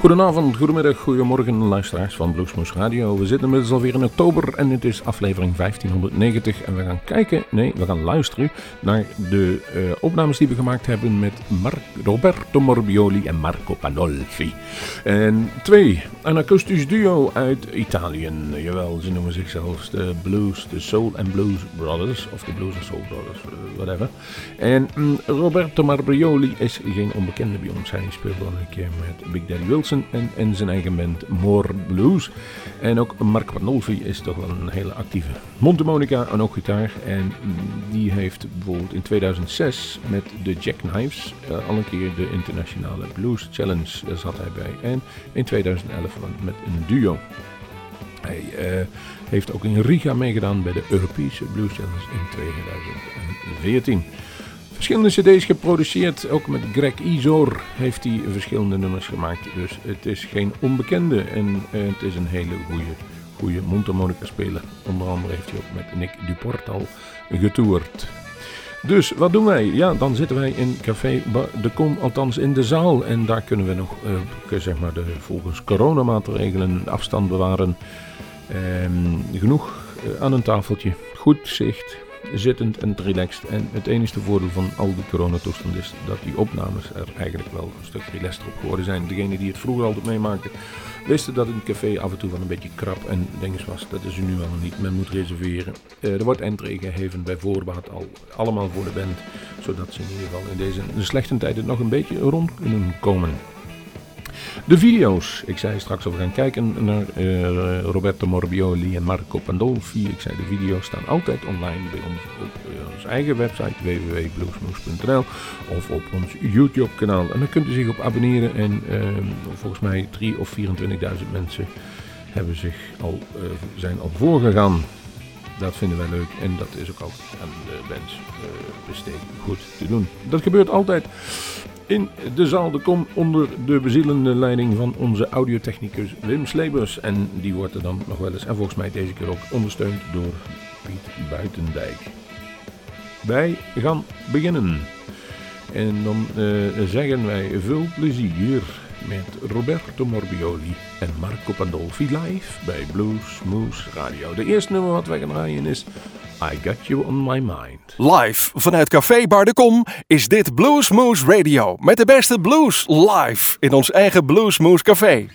Goedenavond, goedemiddag, goedemorgen luisteraars van Bluesmoose Radio. We zitten inmiddels alweer in oktober en het is aflevering 1590 en we gaan kijken, nee, we gaan luisteren naar de uh, opnames die we gemaakt hebben met Mar Roberto Morbioli en Marco Pandolfi. En twee, een akoestisch duo uit Italië. Jawel, ze noemen zichzelf de Blues, de Soul and Blues Brothers, of de Blues and Soul Brothers, uh, whatever. En um, Roberto Morbioli is geen onbekende bij ons, hij speelde al een keer met Big Daddy Wilson en, en zijn eigen band More Blues. En ook Mark Panolfi is toch wel een hele actieve mondharmonica en ook gitaar. En die heeft bijvoorbeeld in 2006 met de Jackknives uh, al een keer de Internationale Blues Challenge, daar zat hij bij. En in 2011 met een duo. Hij uh, heeft ook in Riga meegedaan bij de Europese Blues Challenge in 2014. Verschillende cd's geproduceerd, ook met Greg Izor heeft hij verschillende nummers gemaakt. Dus het is geen onbekende en uh, het is een hele goede, goede mondharmonica speler. Onder andere heeft hij ook met Nick Duport al getoerd. Dus wat doen wij? Ja, dan zitten wij in Café de Kom, althans in de zaal. En daar kunnen we nog, uh, zeg maar, de, volgens coronamaatregelen afstand bewaren. Um, genoeg uh, aan een tafeltje, goed zicht, zittend en relaxed. En het enige voordeel van al die coronatoestand is dat die opnames er eigenlijk wel een stuk relaxter op geworden zijn. Degenen die het vroeger altijd meemaakten, wisten dat een café af en toe wel een beetje krap en dinges was. Dat is er nu al niet. Men moet reserveren. Uh, er wordt entree gegeven bij voorbaat al allemaal voor de band. Zodat ze in ieder geval in deze de slechte tijden nog een beetje rond kunnen komen. De video's. Ik zei straks we gaan kijken naar uh, Roberto Morbioli en Marco Pandolfi. Ik zei, de video's staan altijd online bij ons op uh, onze eigen website www.bluesmoes.nl of op ons YouTube kanaal. En daar kunt u zich op abonneren en uh, volgens mij 3 of 24.000 mensen hebben zich al, zijn al voorgegaan. Dat vinden wij leuk en dat is ook altijd aan de wens besteed goed te doen. Dat gebeurt altijd in de zaal de kom onder de bezielende leiding van onze audiotechnicus Wim Slebers. En die wordt er dan nog wel eens, en volgens mij deze keer ook, ondersteund door Piet Buitendijk. Wij gaan beginnen. En dan uh, zeggen wij veel plezier met Roberto Morbioli en Marco Pandolfi live bij Blues Moose Radio. De eerste nummer wat wij gaan draaien is I Got You On My Mind. Live vanuit Café Bar de is dit Blues Moose Radio. Met de beste blues live in ons eigen Blues Moose Café.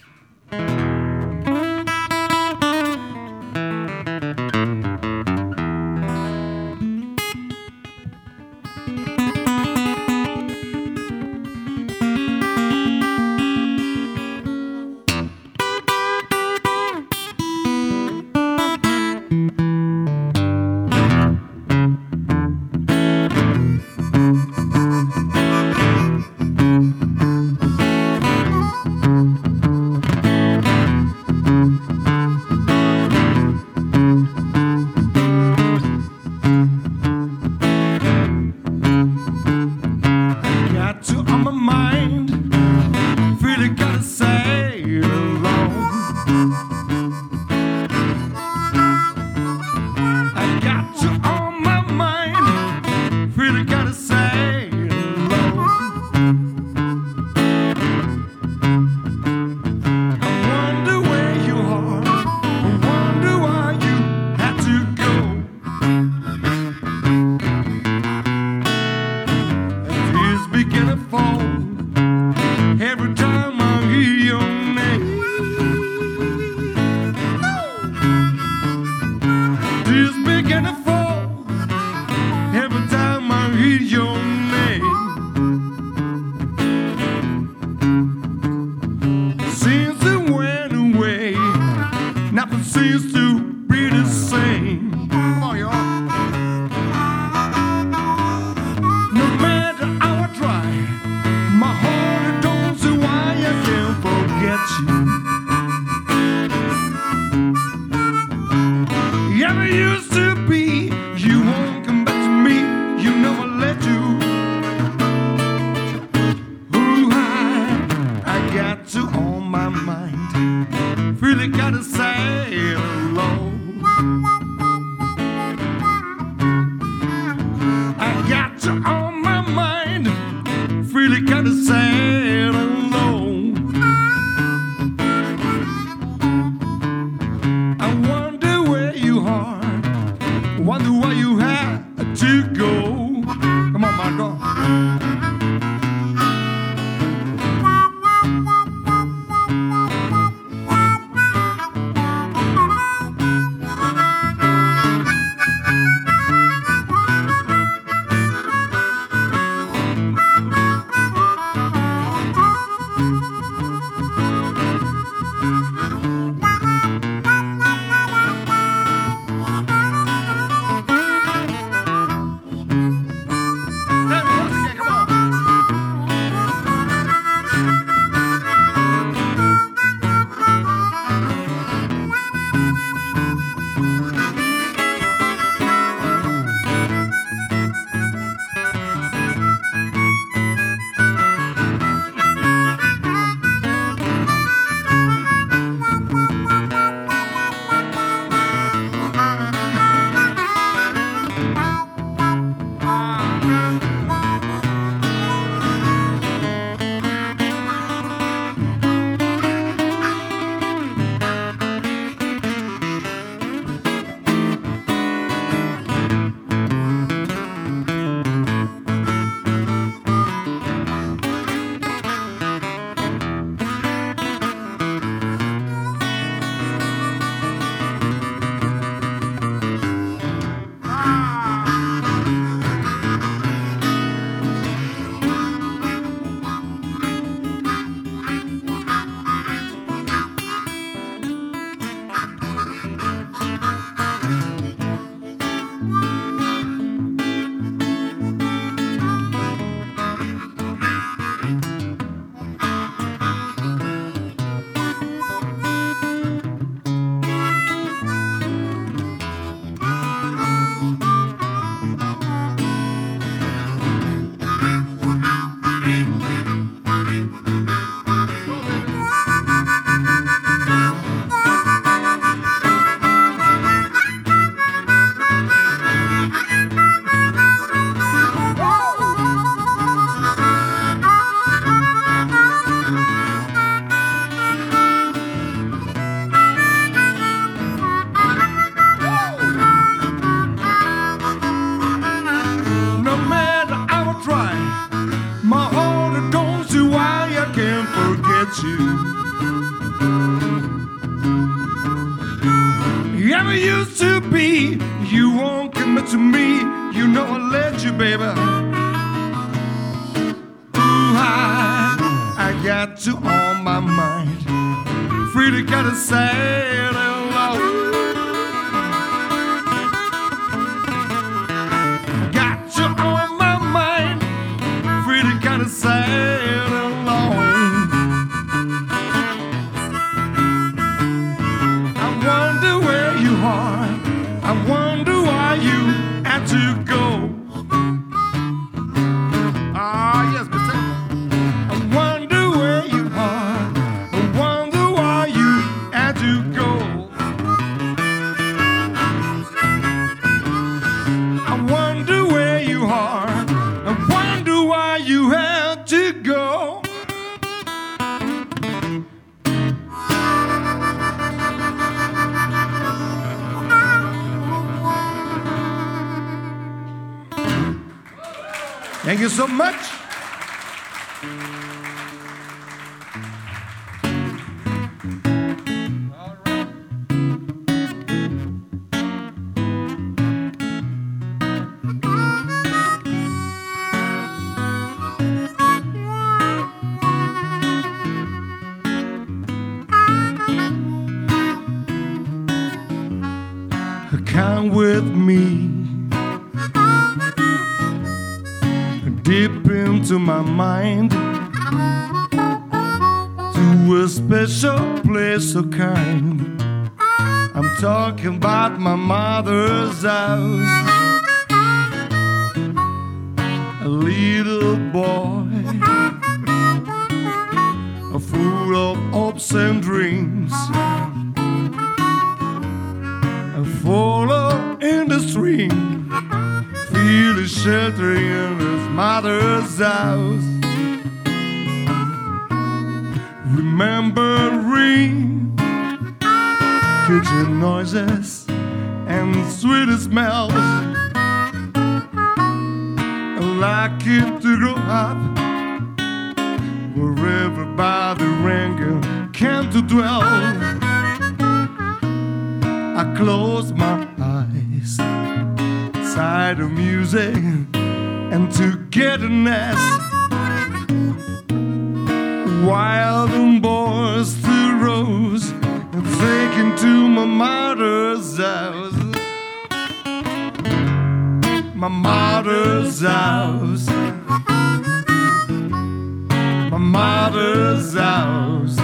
into my mind to a special place so kind. I'm talking about my mother's house. A little boy, a fool of hopes and dreams shelter in his mother's house. Remembering kitchen noises and sweetest smells. Like lucky to grow up wherever by the ringing came to dwell. I close my side of music and togetherness. Wild and boys to rose and taken to my mother's house. My mother's house. My mother's house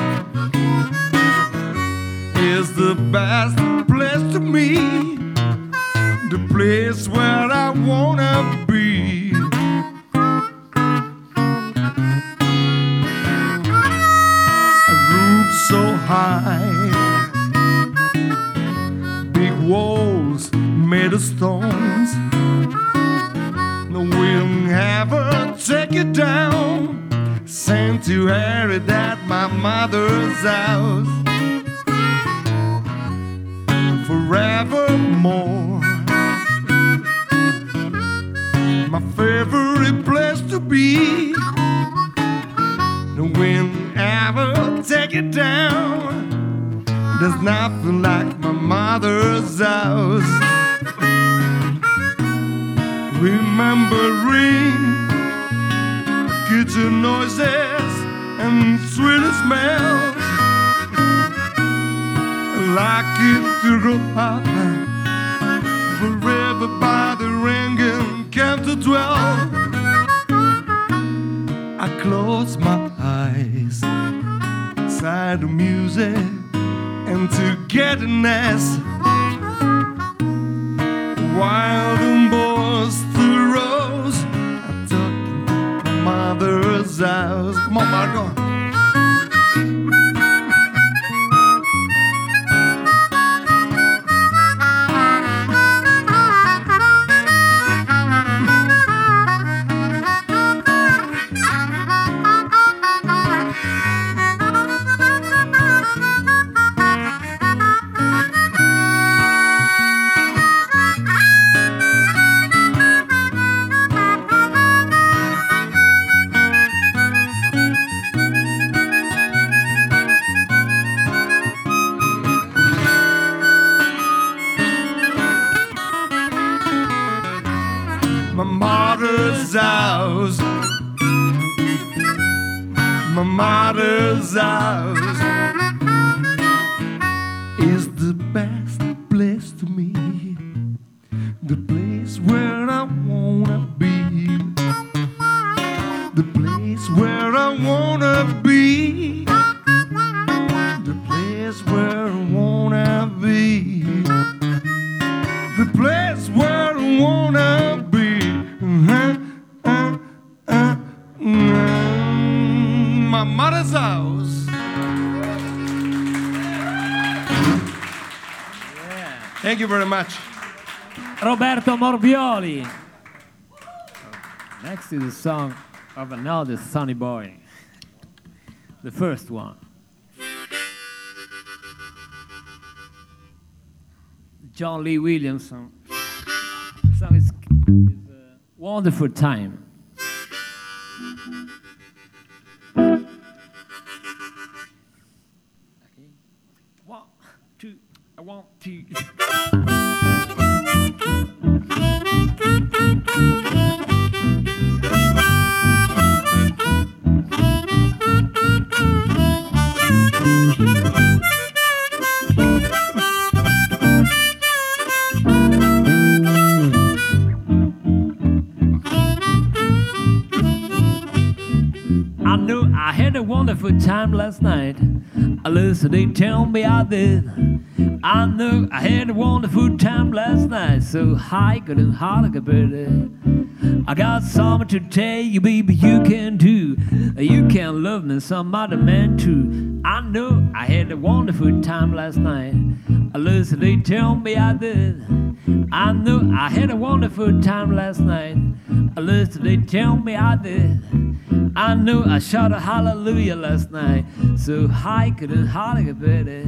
is the best place to me, the place where I wanna be. A roof so high, big walls made of stones. No wind ever take it down. Sanctuary at my mother's house forevermore. Favorite place to be. The wind ever take it down. There's nothing like my mother's house. Remembering kitchen noises and sweet smells like it to grow up forever by the ringing came to dwell. I close my eyes, side music and togetherness. Wild and boys through rows, I'm talking to my mother's house. Come on, Marco. My mother's house. My mother's house very much. Roberto Morbioli. Next is a song of another Sonny Boy. The first one. John Lee Williamson. The song is, is wonderful time. Two, one, two. I had a wonderful time last night. At least they tell me I did. I knew I had a wonderful time last night. So high, good and hard, like I got something to tell you, baby, you can do. You can love me, some other man too. I know I had a wonderful time last night. At least they tell me I did. I knew I had a wonderful time last night. At least they tell me I did. I knew I shot a hallelujah last night. So could and hardly better.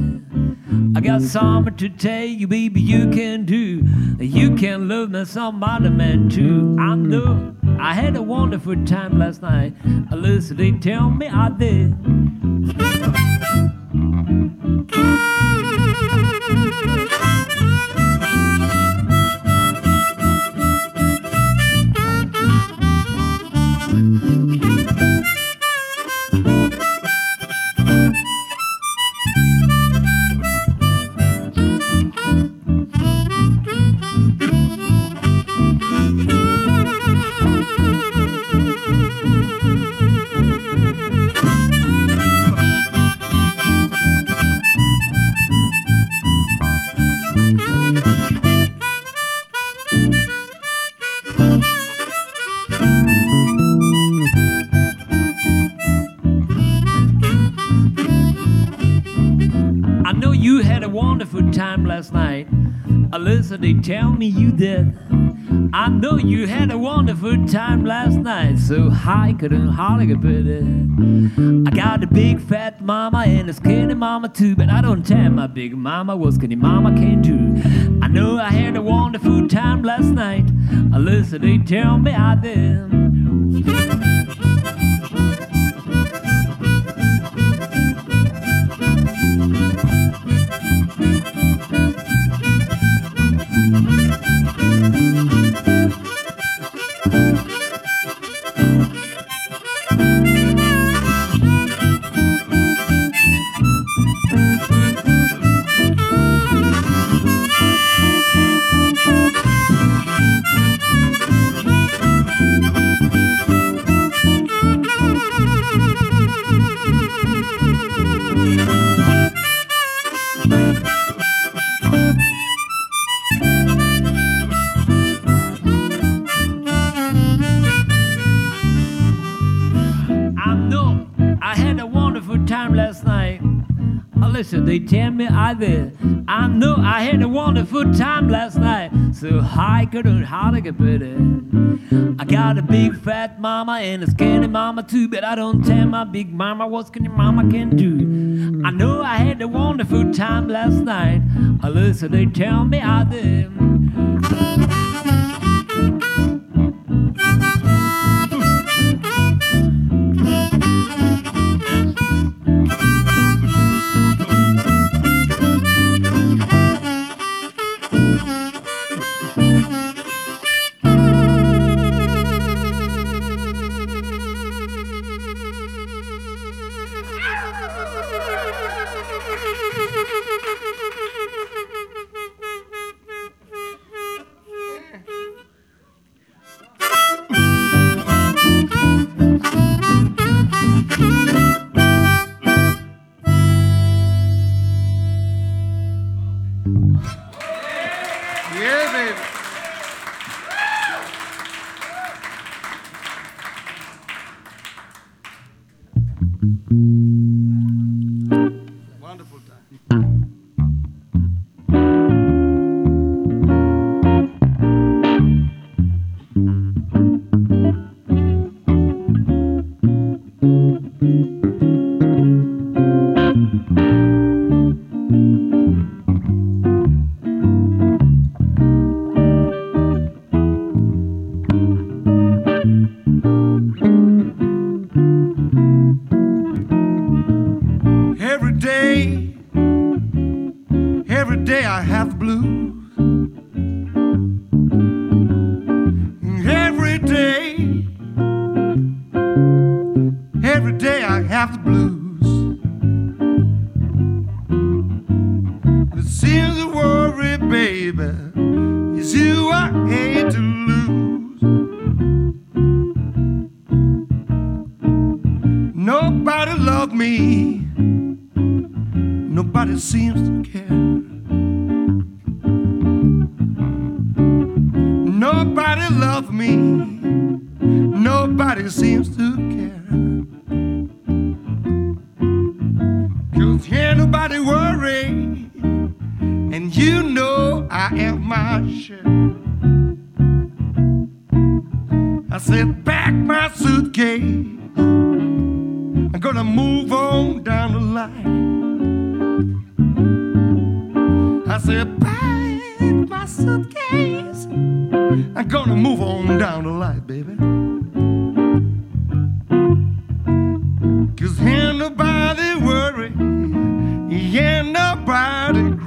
I got something to tell you, baby, you can do. You can love me, somebody man too. I know I had a wonderful time last night. Listen, they tell me I did. They tell me you did. I know you had a wonderful time last night, so I couldn't hardly get it. I got a big fat mama and a skinny mama too, but I don't tell my big mama what skinny mama can do. I know I had a wonderful time last night. Alyssa, they tell me I did. Me I did. I know I had a wonderful time last night, so I couldn't hardly get better. I got a big fat mama and a skinny mama too, but I don't tell my big mama what skinny mama can do. I know I had a wonderful time last night. Listen, they tell me I did.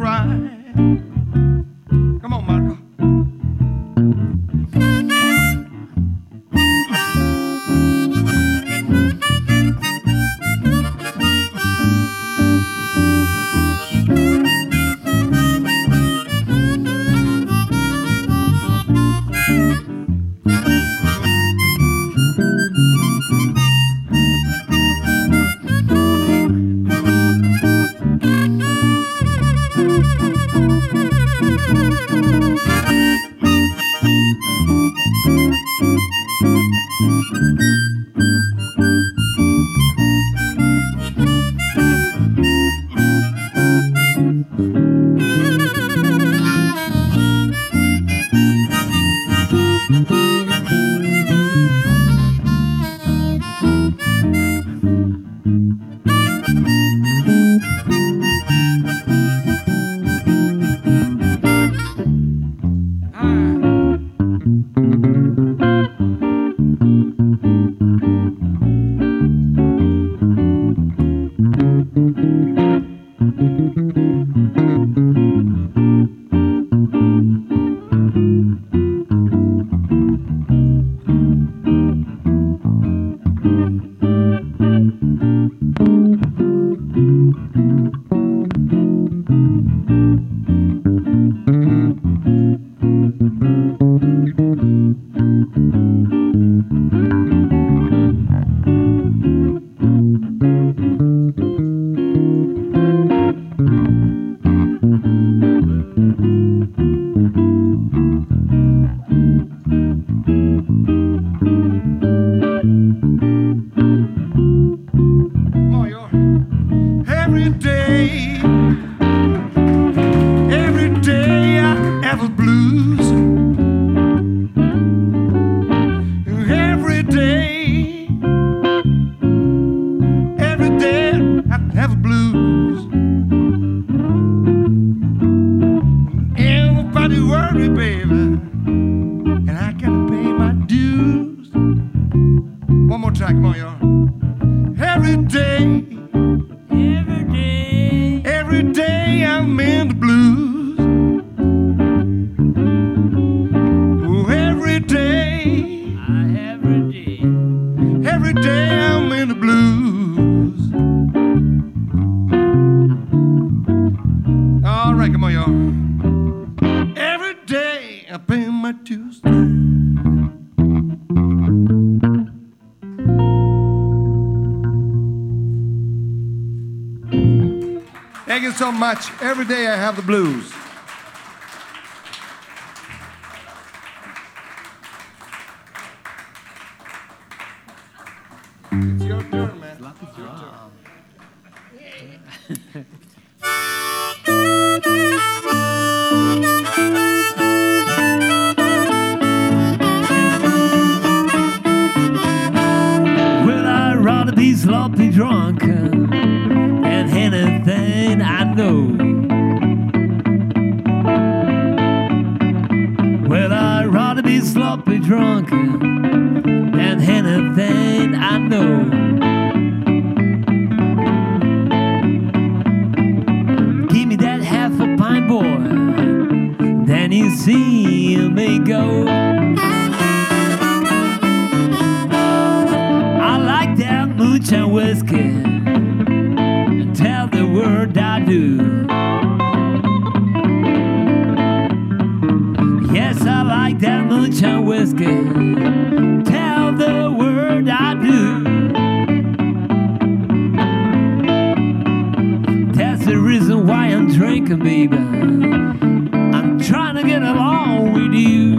right. And you see me go? I like that moonshine whiskey and tell the world I do. Yes, I like that moonshine whiskey. Tell the world I do. That's the reason why I'm drinking, baby trying to get along with you.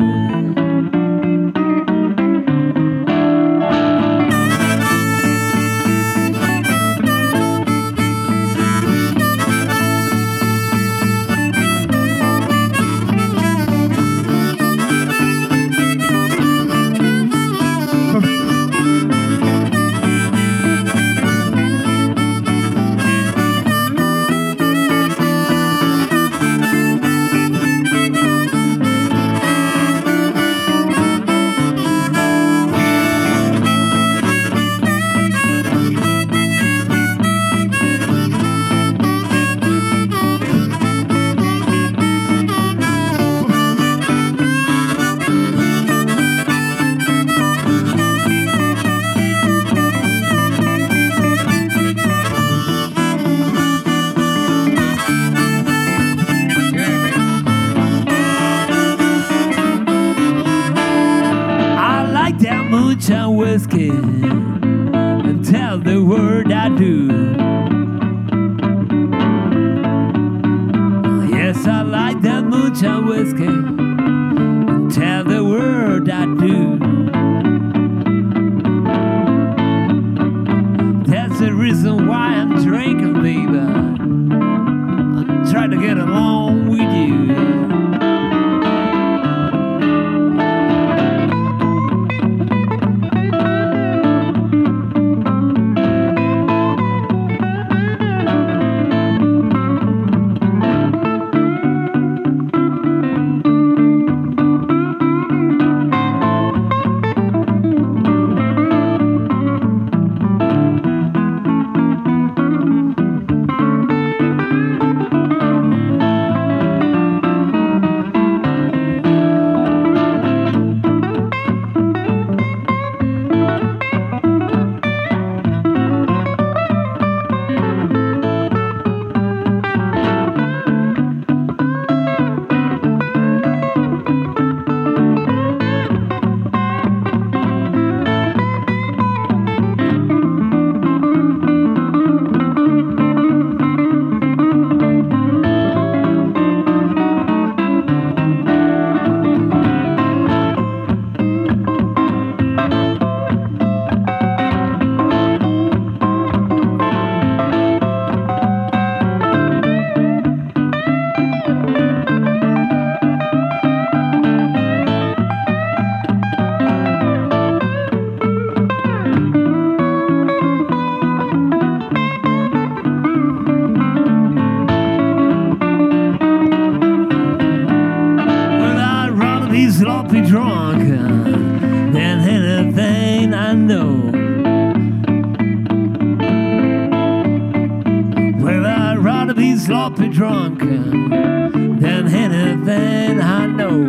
Sloppy drunk than anything I know.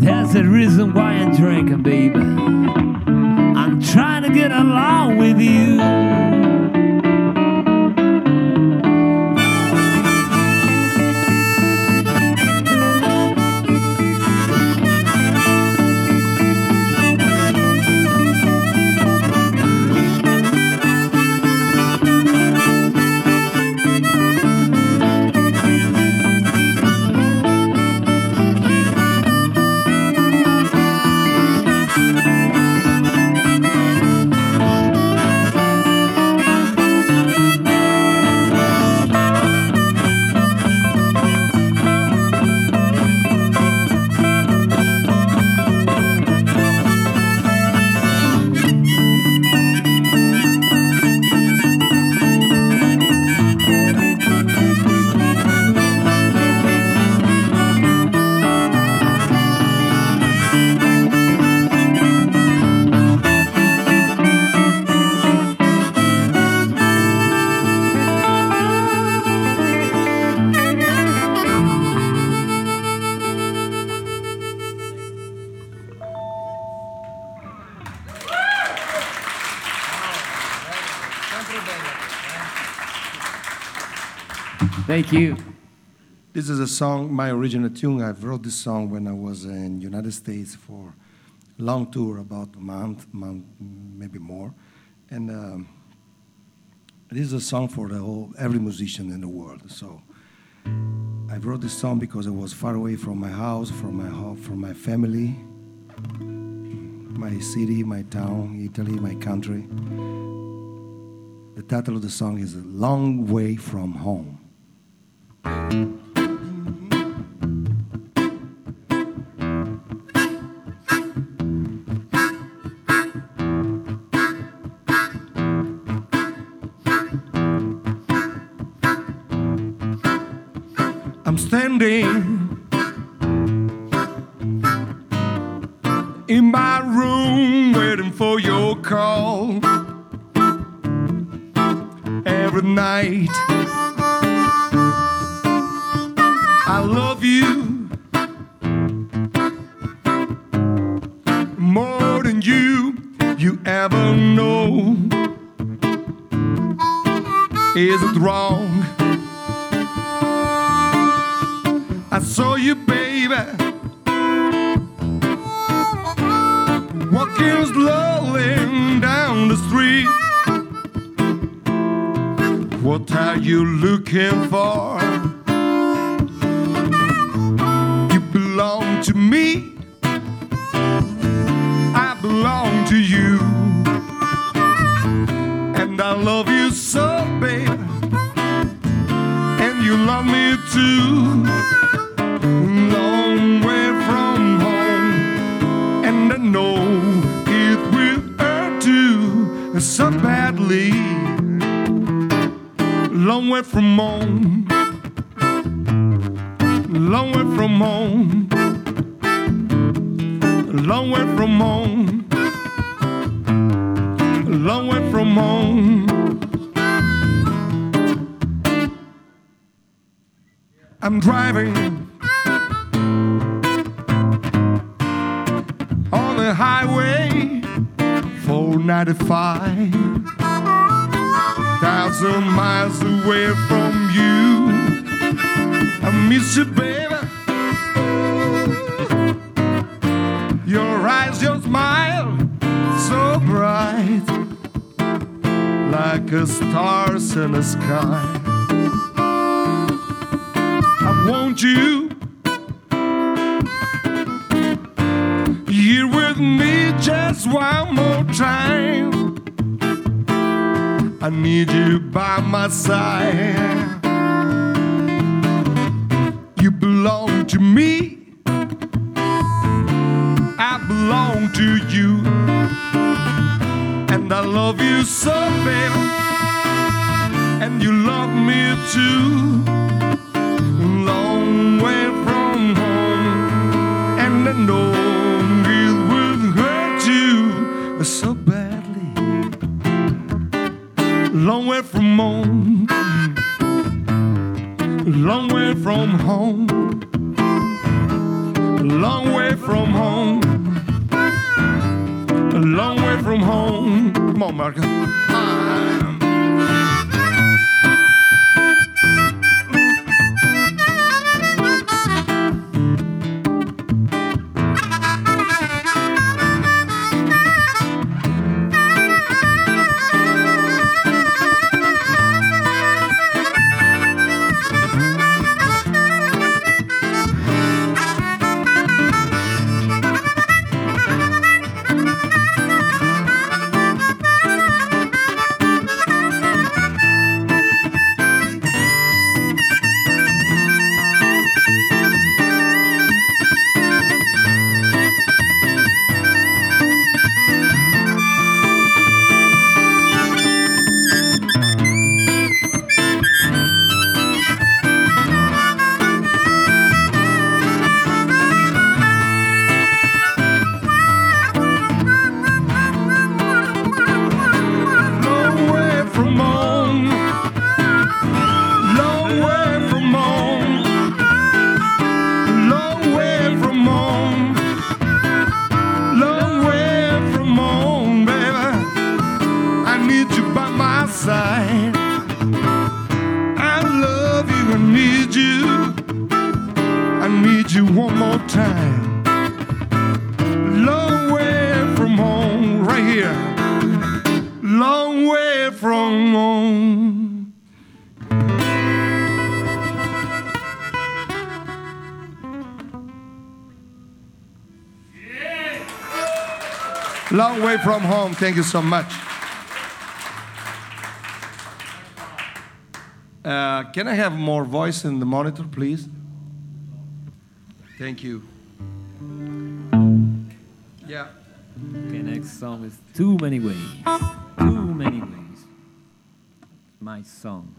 That's the reason why I'm drinking, baby. I'm trying to get along with you. Thank you. This is a song, my original tune. I wrote this song when I was in United States for a long tour, about a month, month maybe more. And um, this is a song for the whole, every musician in the world. So I wrote this song because I was far away from my house, from my home, from my family, my city, my town, Italy, my country. The title of the song is A Long Way from Home. Home. Long way from home. I'm driving on the highway 495 thousand miles away from you. I miss you, baby. Your eyes, your smile, so bright, like a stars in the sky. I want you here with me just one more time. I need you by my side. You belong to me. To you. And I love you so, baby. And you love me too. Long way from home. And I know it will hurt you so badly long way from home, long way from home, long way from home, long way from home. Come on, Marco. Way. Thank you so much. Uh, can I have more voice in the monitor, please? Thank you. Yeah. Okay, next song is Too Many Ways. Too Many Ways. My song.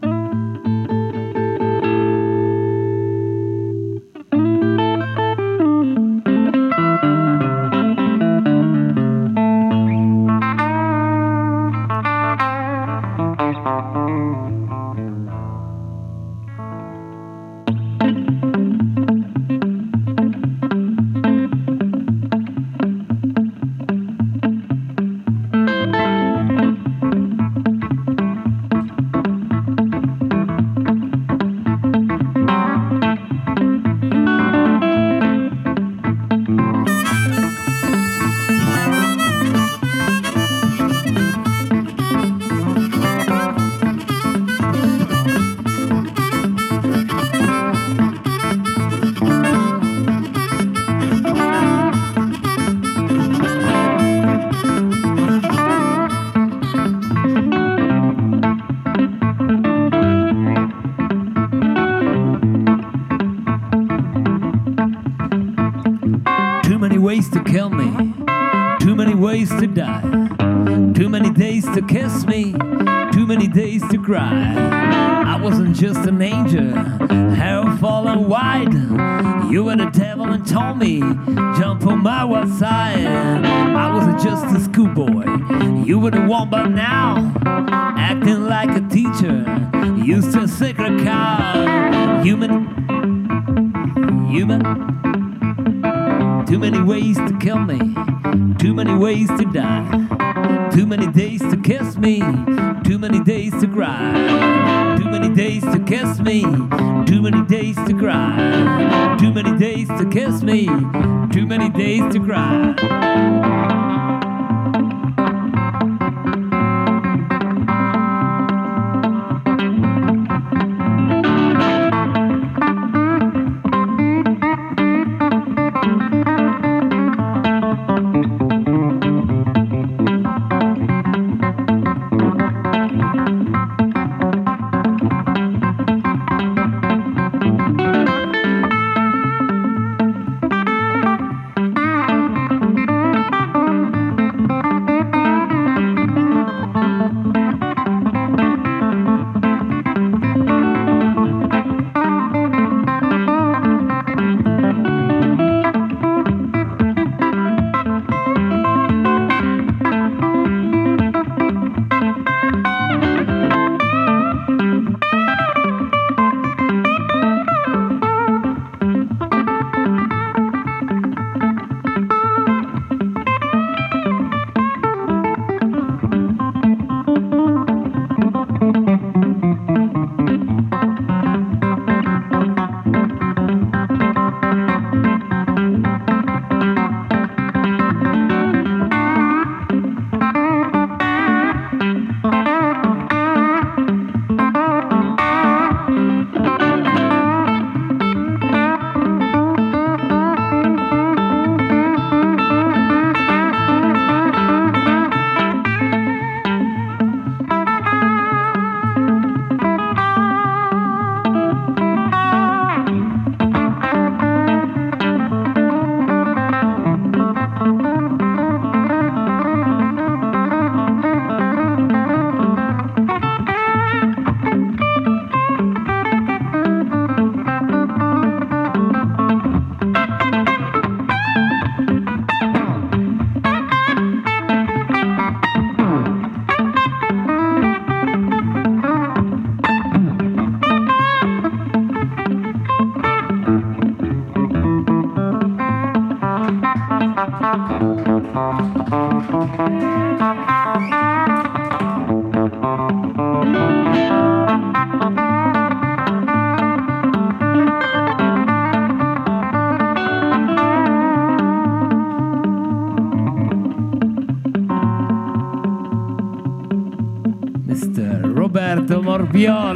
Roberto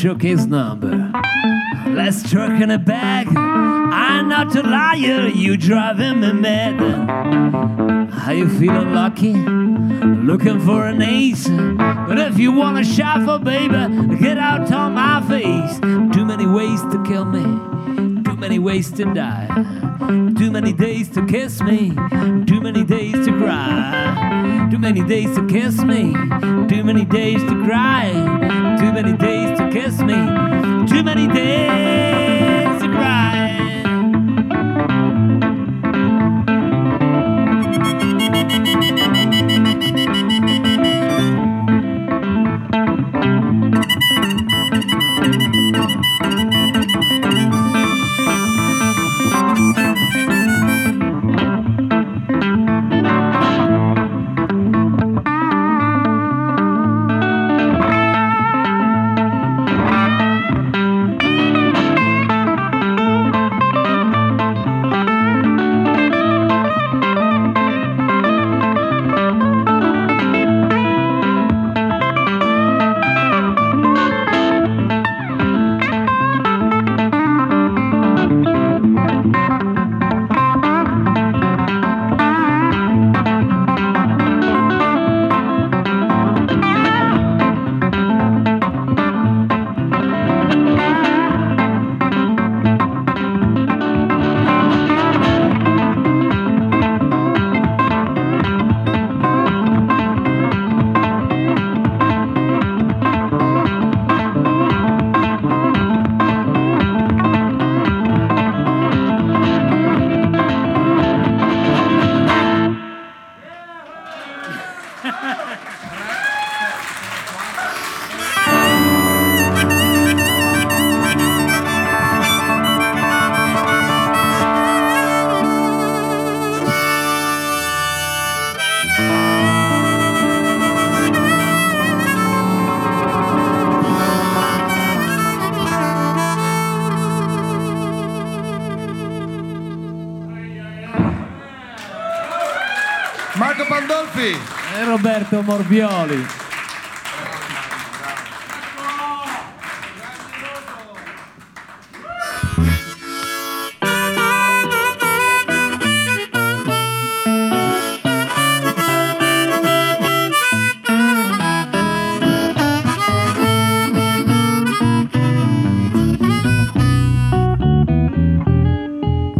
A showcase number. Let's truck in a bag. I'm not a liar, you driving me mad. How you feeling lucky? Looking for an ace. But if you want a shuffle, baby, get out on my face. Too many ways to kill me. To die. Too many days to kiss me. Too many days to cry. Too many days to kiss me. Too many days to cry. Too many days to kiss me. Too many days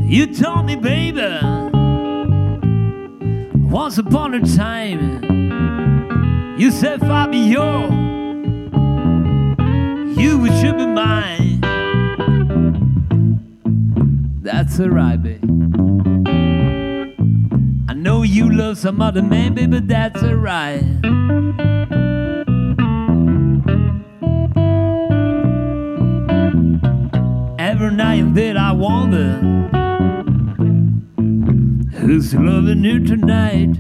You told me, baby, once upon a time, you said, Fabio, you should be mine. That's alright, baby. I know you love some other man, baby, but that's alright. Every night then I wonder who's loving you tonight.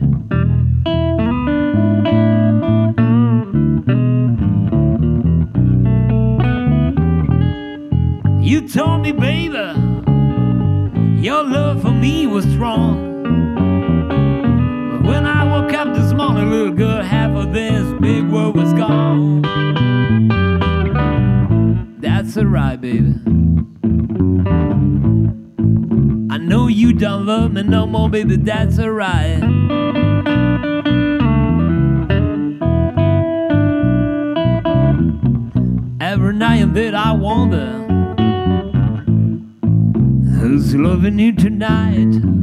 That's alright. Every night and then I wonder who's loving you tonight.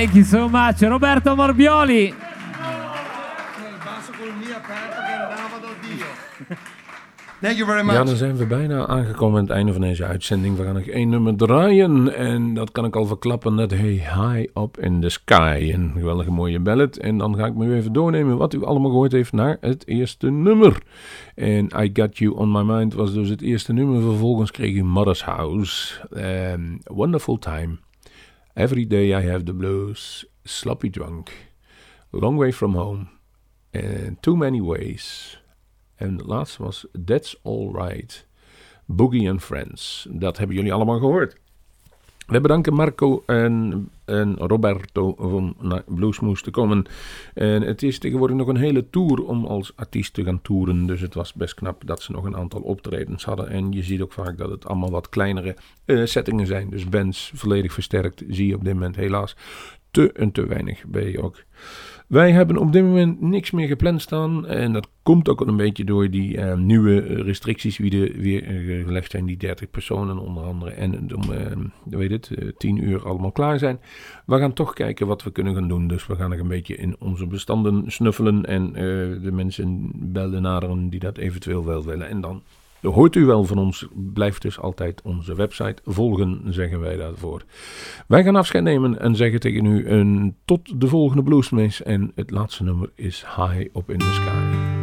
Thank you so much. Roberto Morbioli. Thank you very much. Ja, dan zijn we bijna aangekomen aan het einde van deze uitzending. We gaan nog één nummer draaien. En dat kan ik al verklappen. Net Hey High Up in the Sky. Een geweldige mooie ballad. En dan ga ik me even doornemen wat u allemaal gehoord heeft naar het eerste nummer. En I Got You On My Mind was dus het eerste nummer. Vervolgens kreeg u Mother's House. Um, Wonderful Time. Every Day I Have the Blues. Sloppy Drunk. Long Way From Home. And Too Many Ways. En de laatste was That's Alright. Boogie and Friends. Dat hebben jullie allemaal gehoord. We bedanken Marco en, en Roberto om naar Bluesmoes te komen. En het is tegenwoordig nog een hele tour om als artiest te gaan toeren. Dus het was best knap dat ze nog een aantal optredens hadden. En je ziet ook vaak dat het allemaal wat kleinere uh, settingen zijn. Dus bands volledig versterkt zie je op dit moment helaas te en te weinig bij ook. Wij hebben op dit moment niks meer gepland staan. En dat komt ook een beetje door die uh, nieuwe restricties die er weer uh, gelegd zijn. Die 30 personen onder andere. En om, uh, weet het, 10 uur allemaal klaar zijn. We gaan toch kijken wat we kunnen gaan doen. Dus we gaan nog een beetje in onze bestanden snuffelen. En de mensen belden naderen die dat eventueel wel willen. En dan hoort u wel van ons. Blijft dus altijd onze website volgen, zeggen wij daarvoor. Wij gaan afscheid nemen en zeggen tegen u een tot de volgende Bluesmace. En het laatste nummer is High Up in the Sky.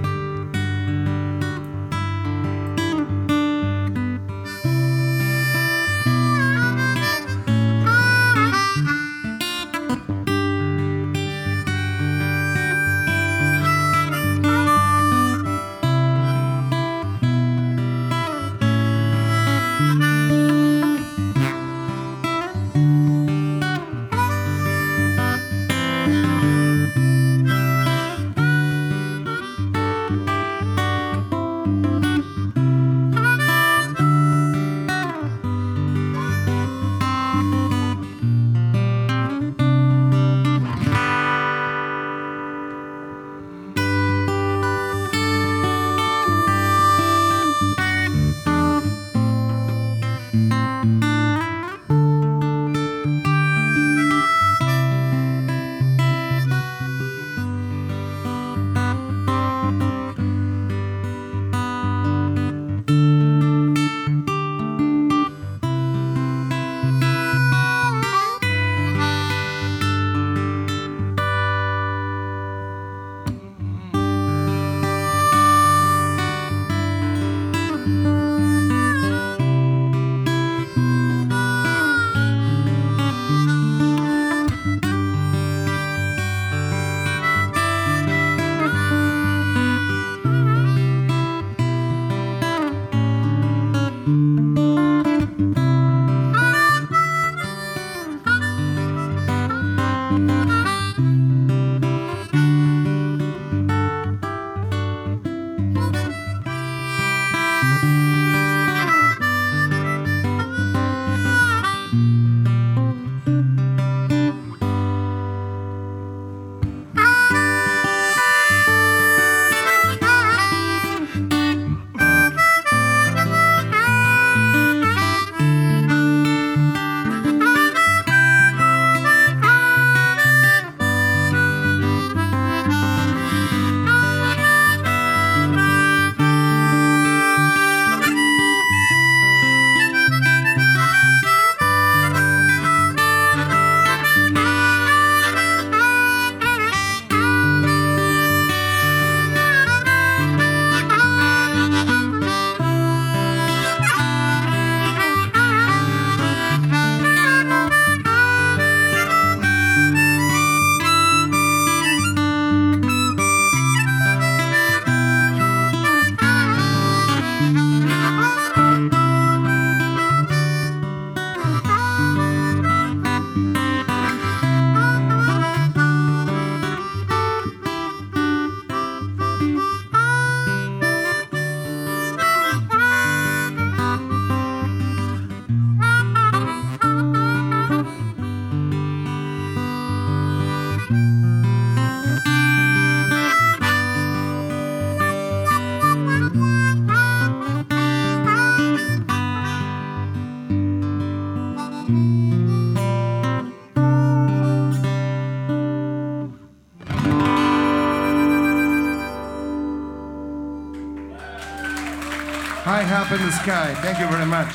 Thank you very much.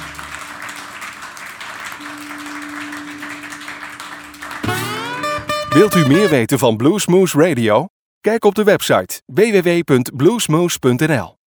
Wilt u meer weten van Bluesmoose Radio? Kijk op de website www.bluesmoose.nl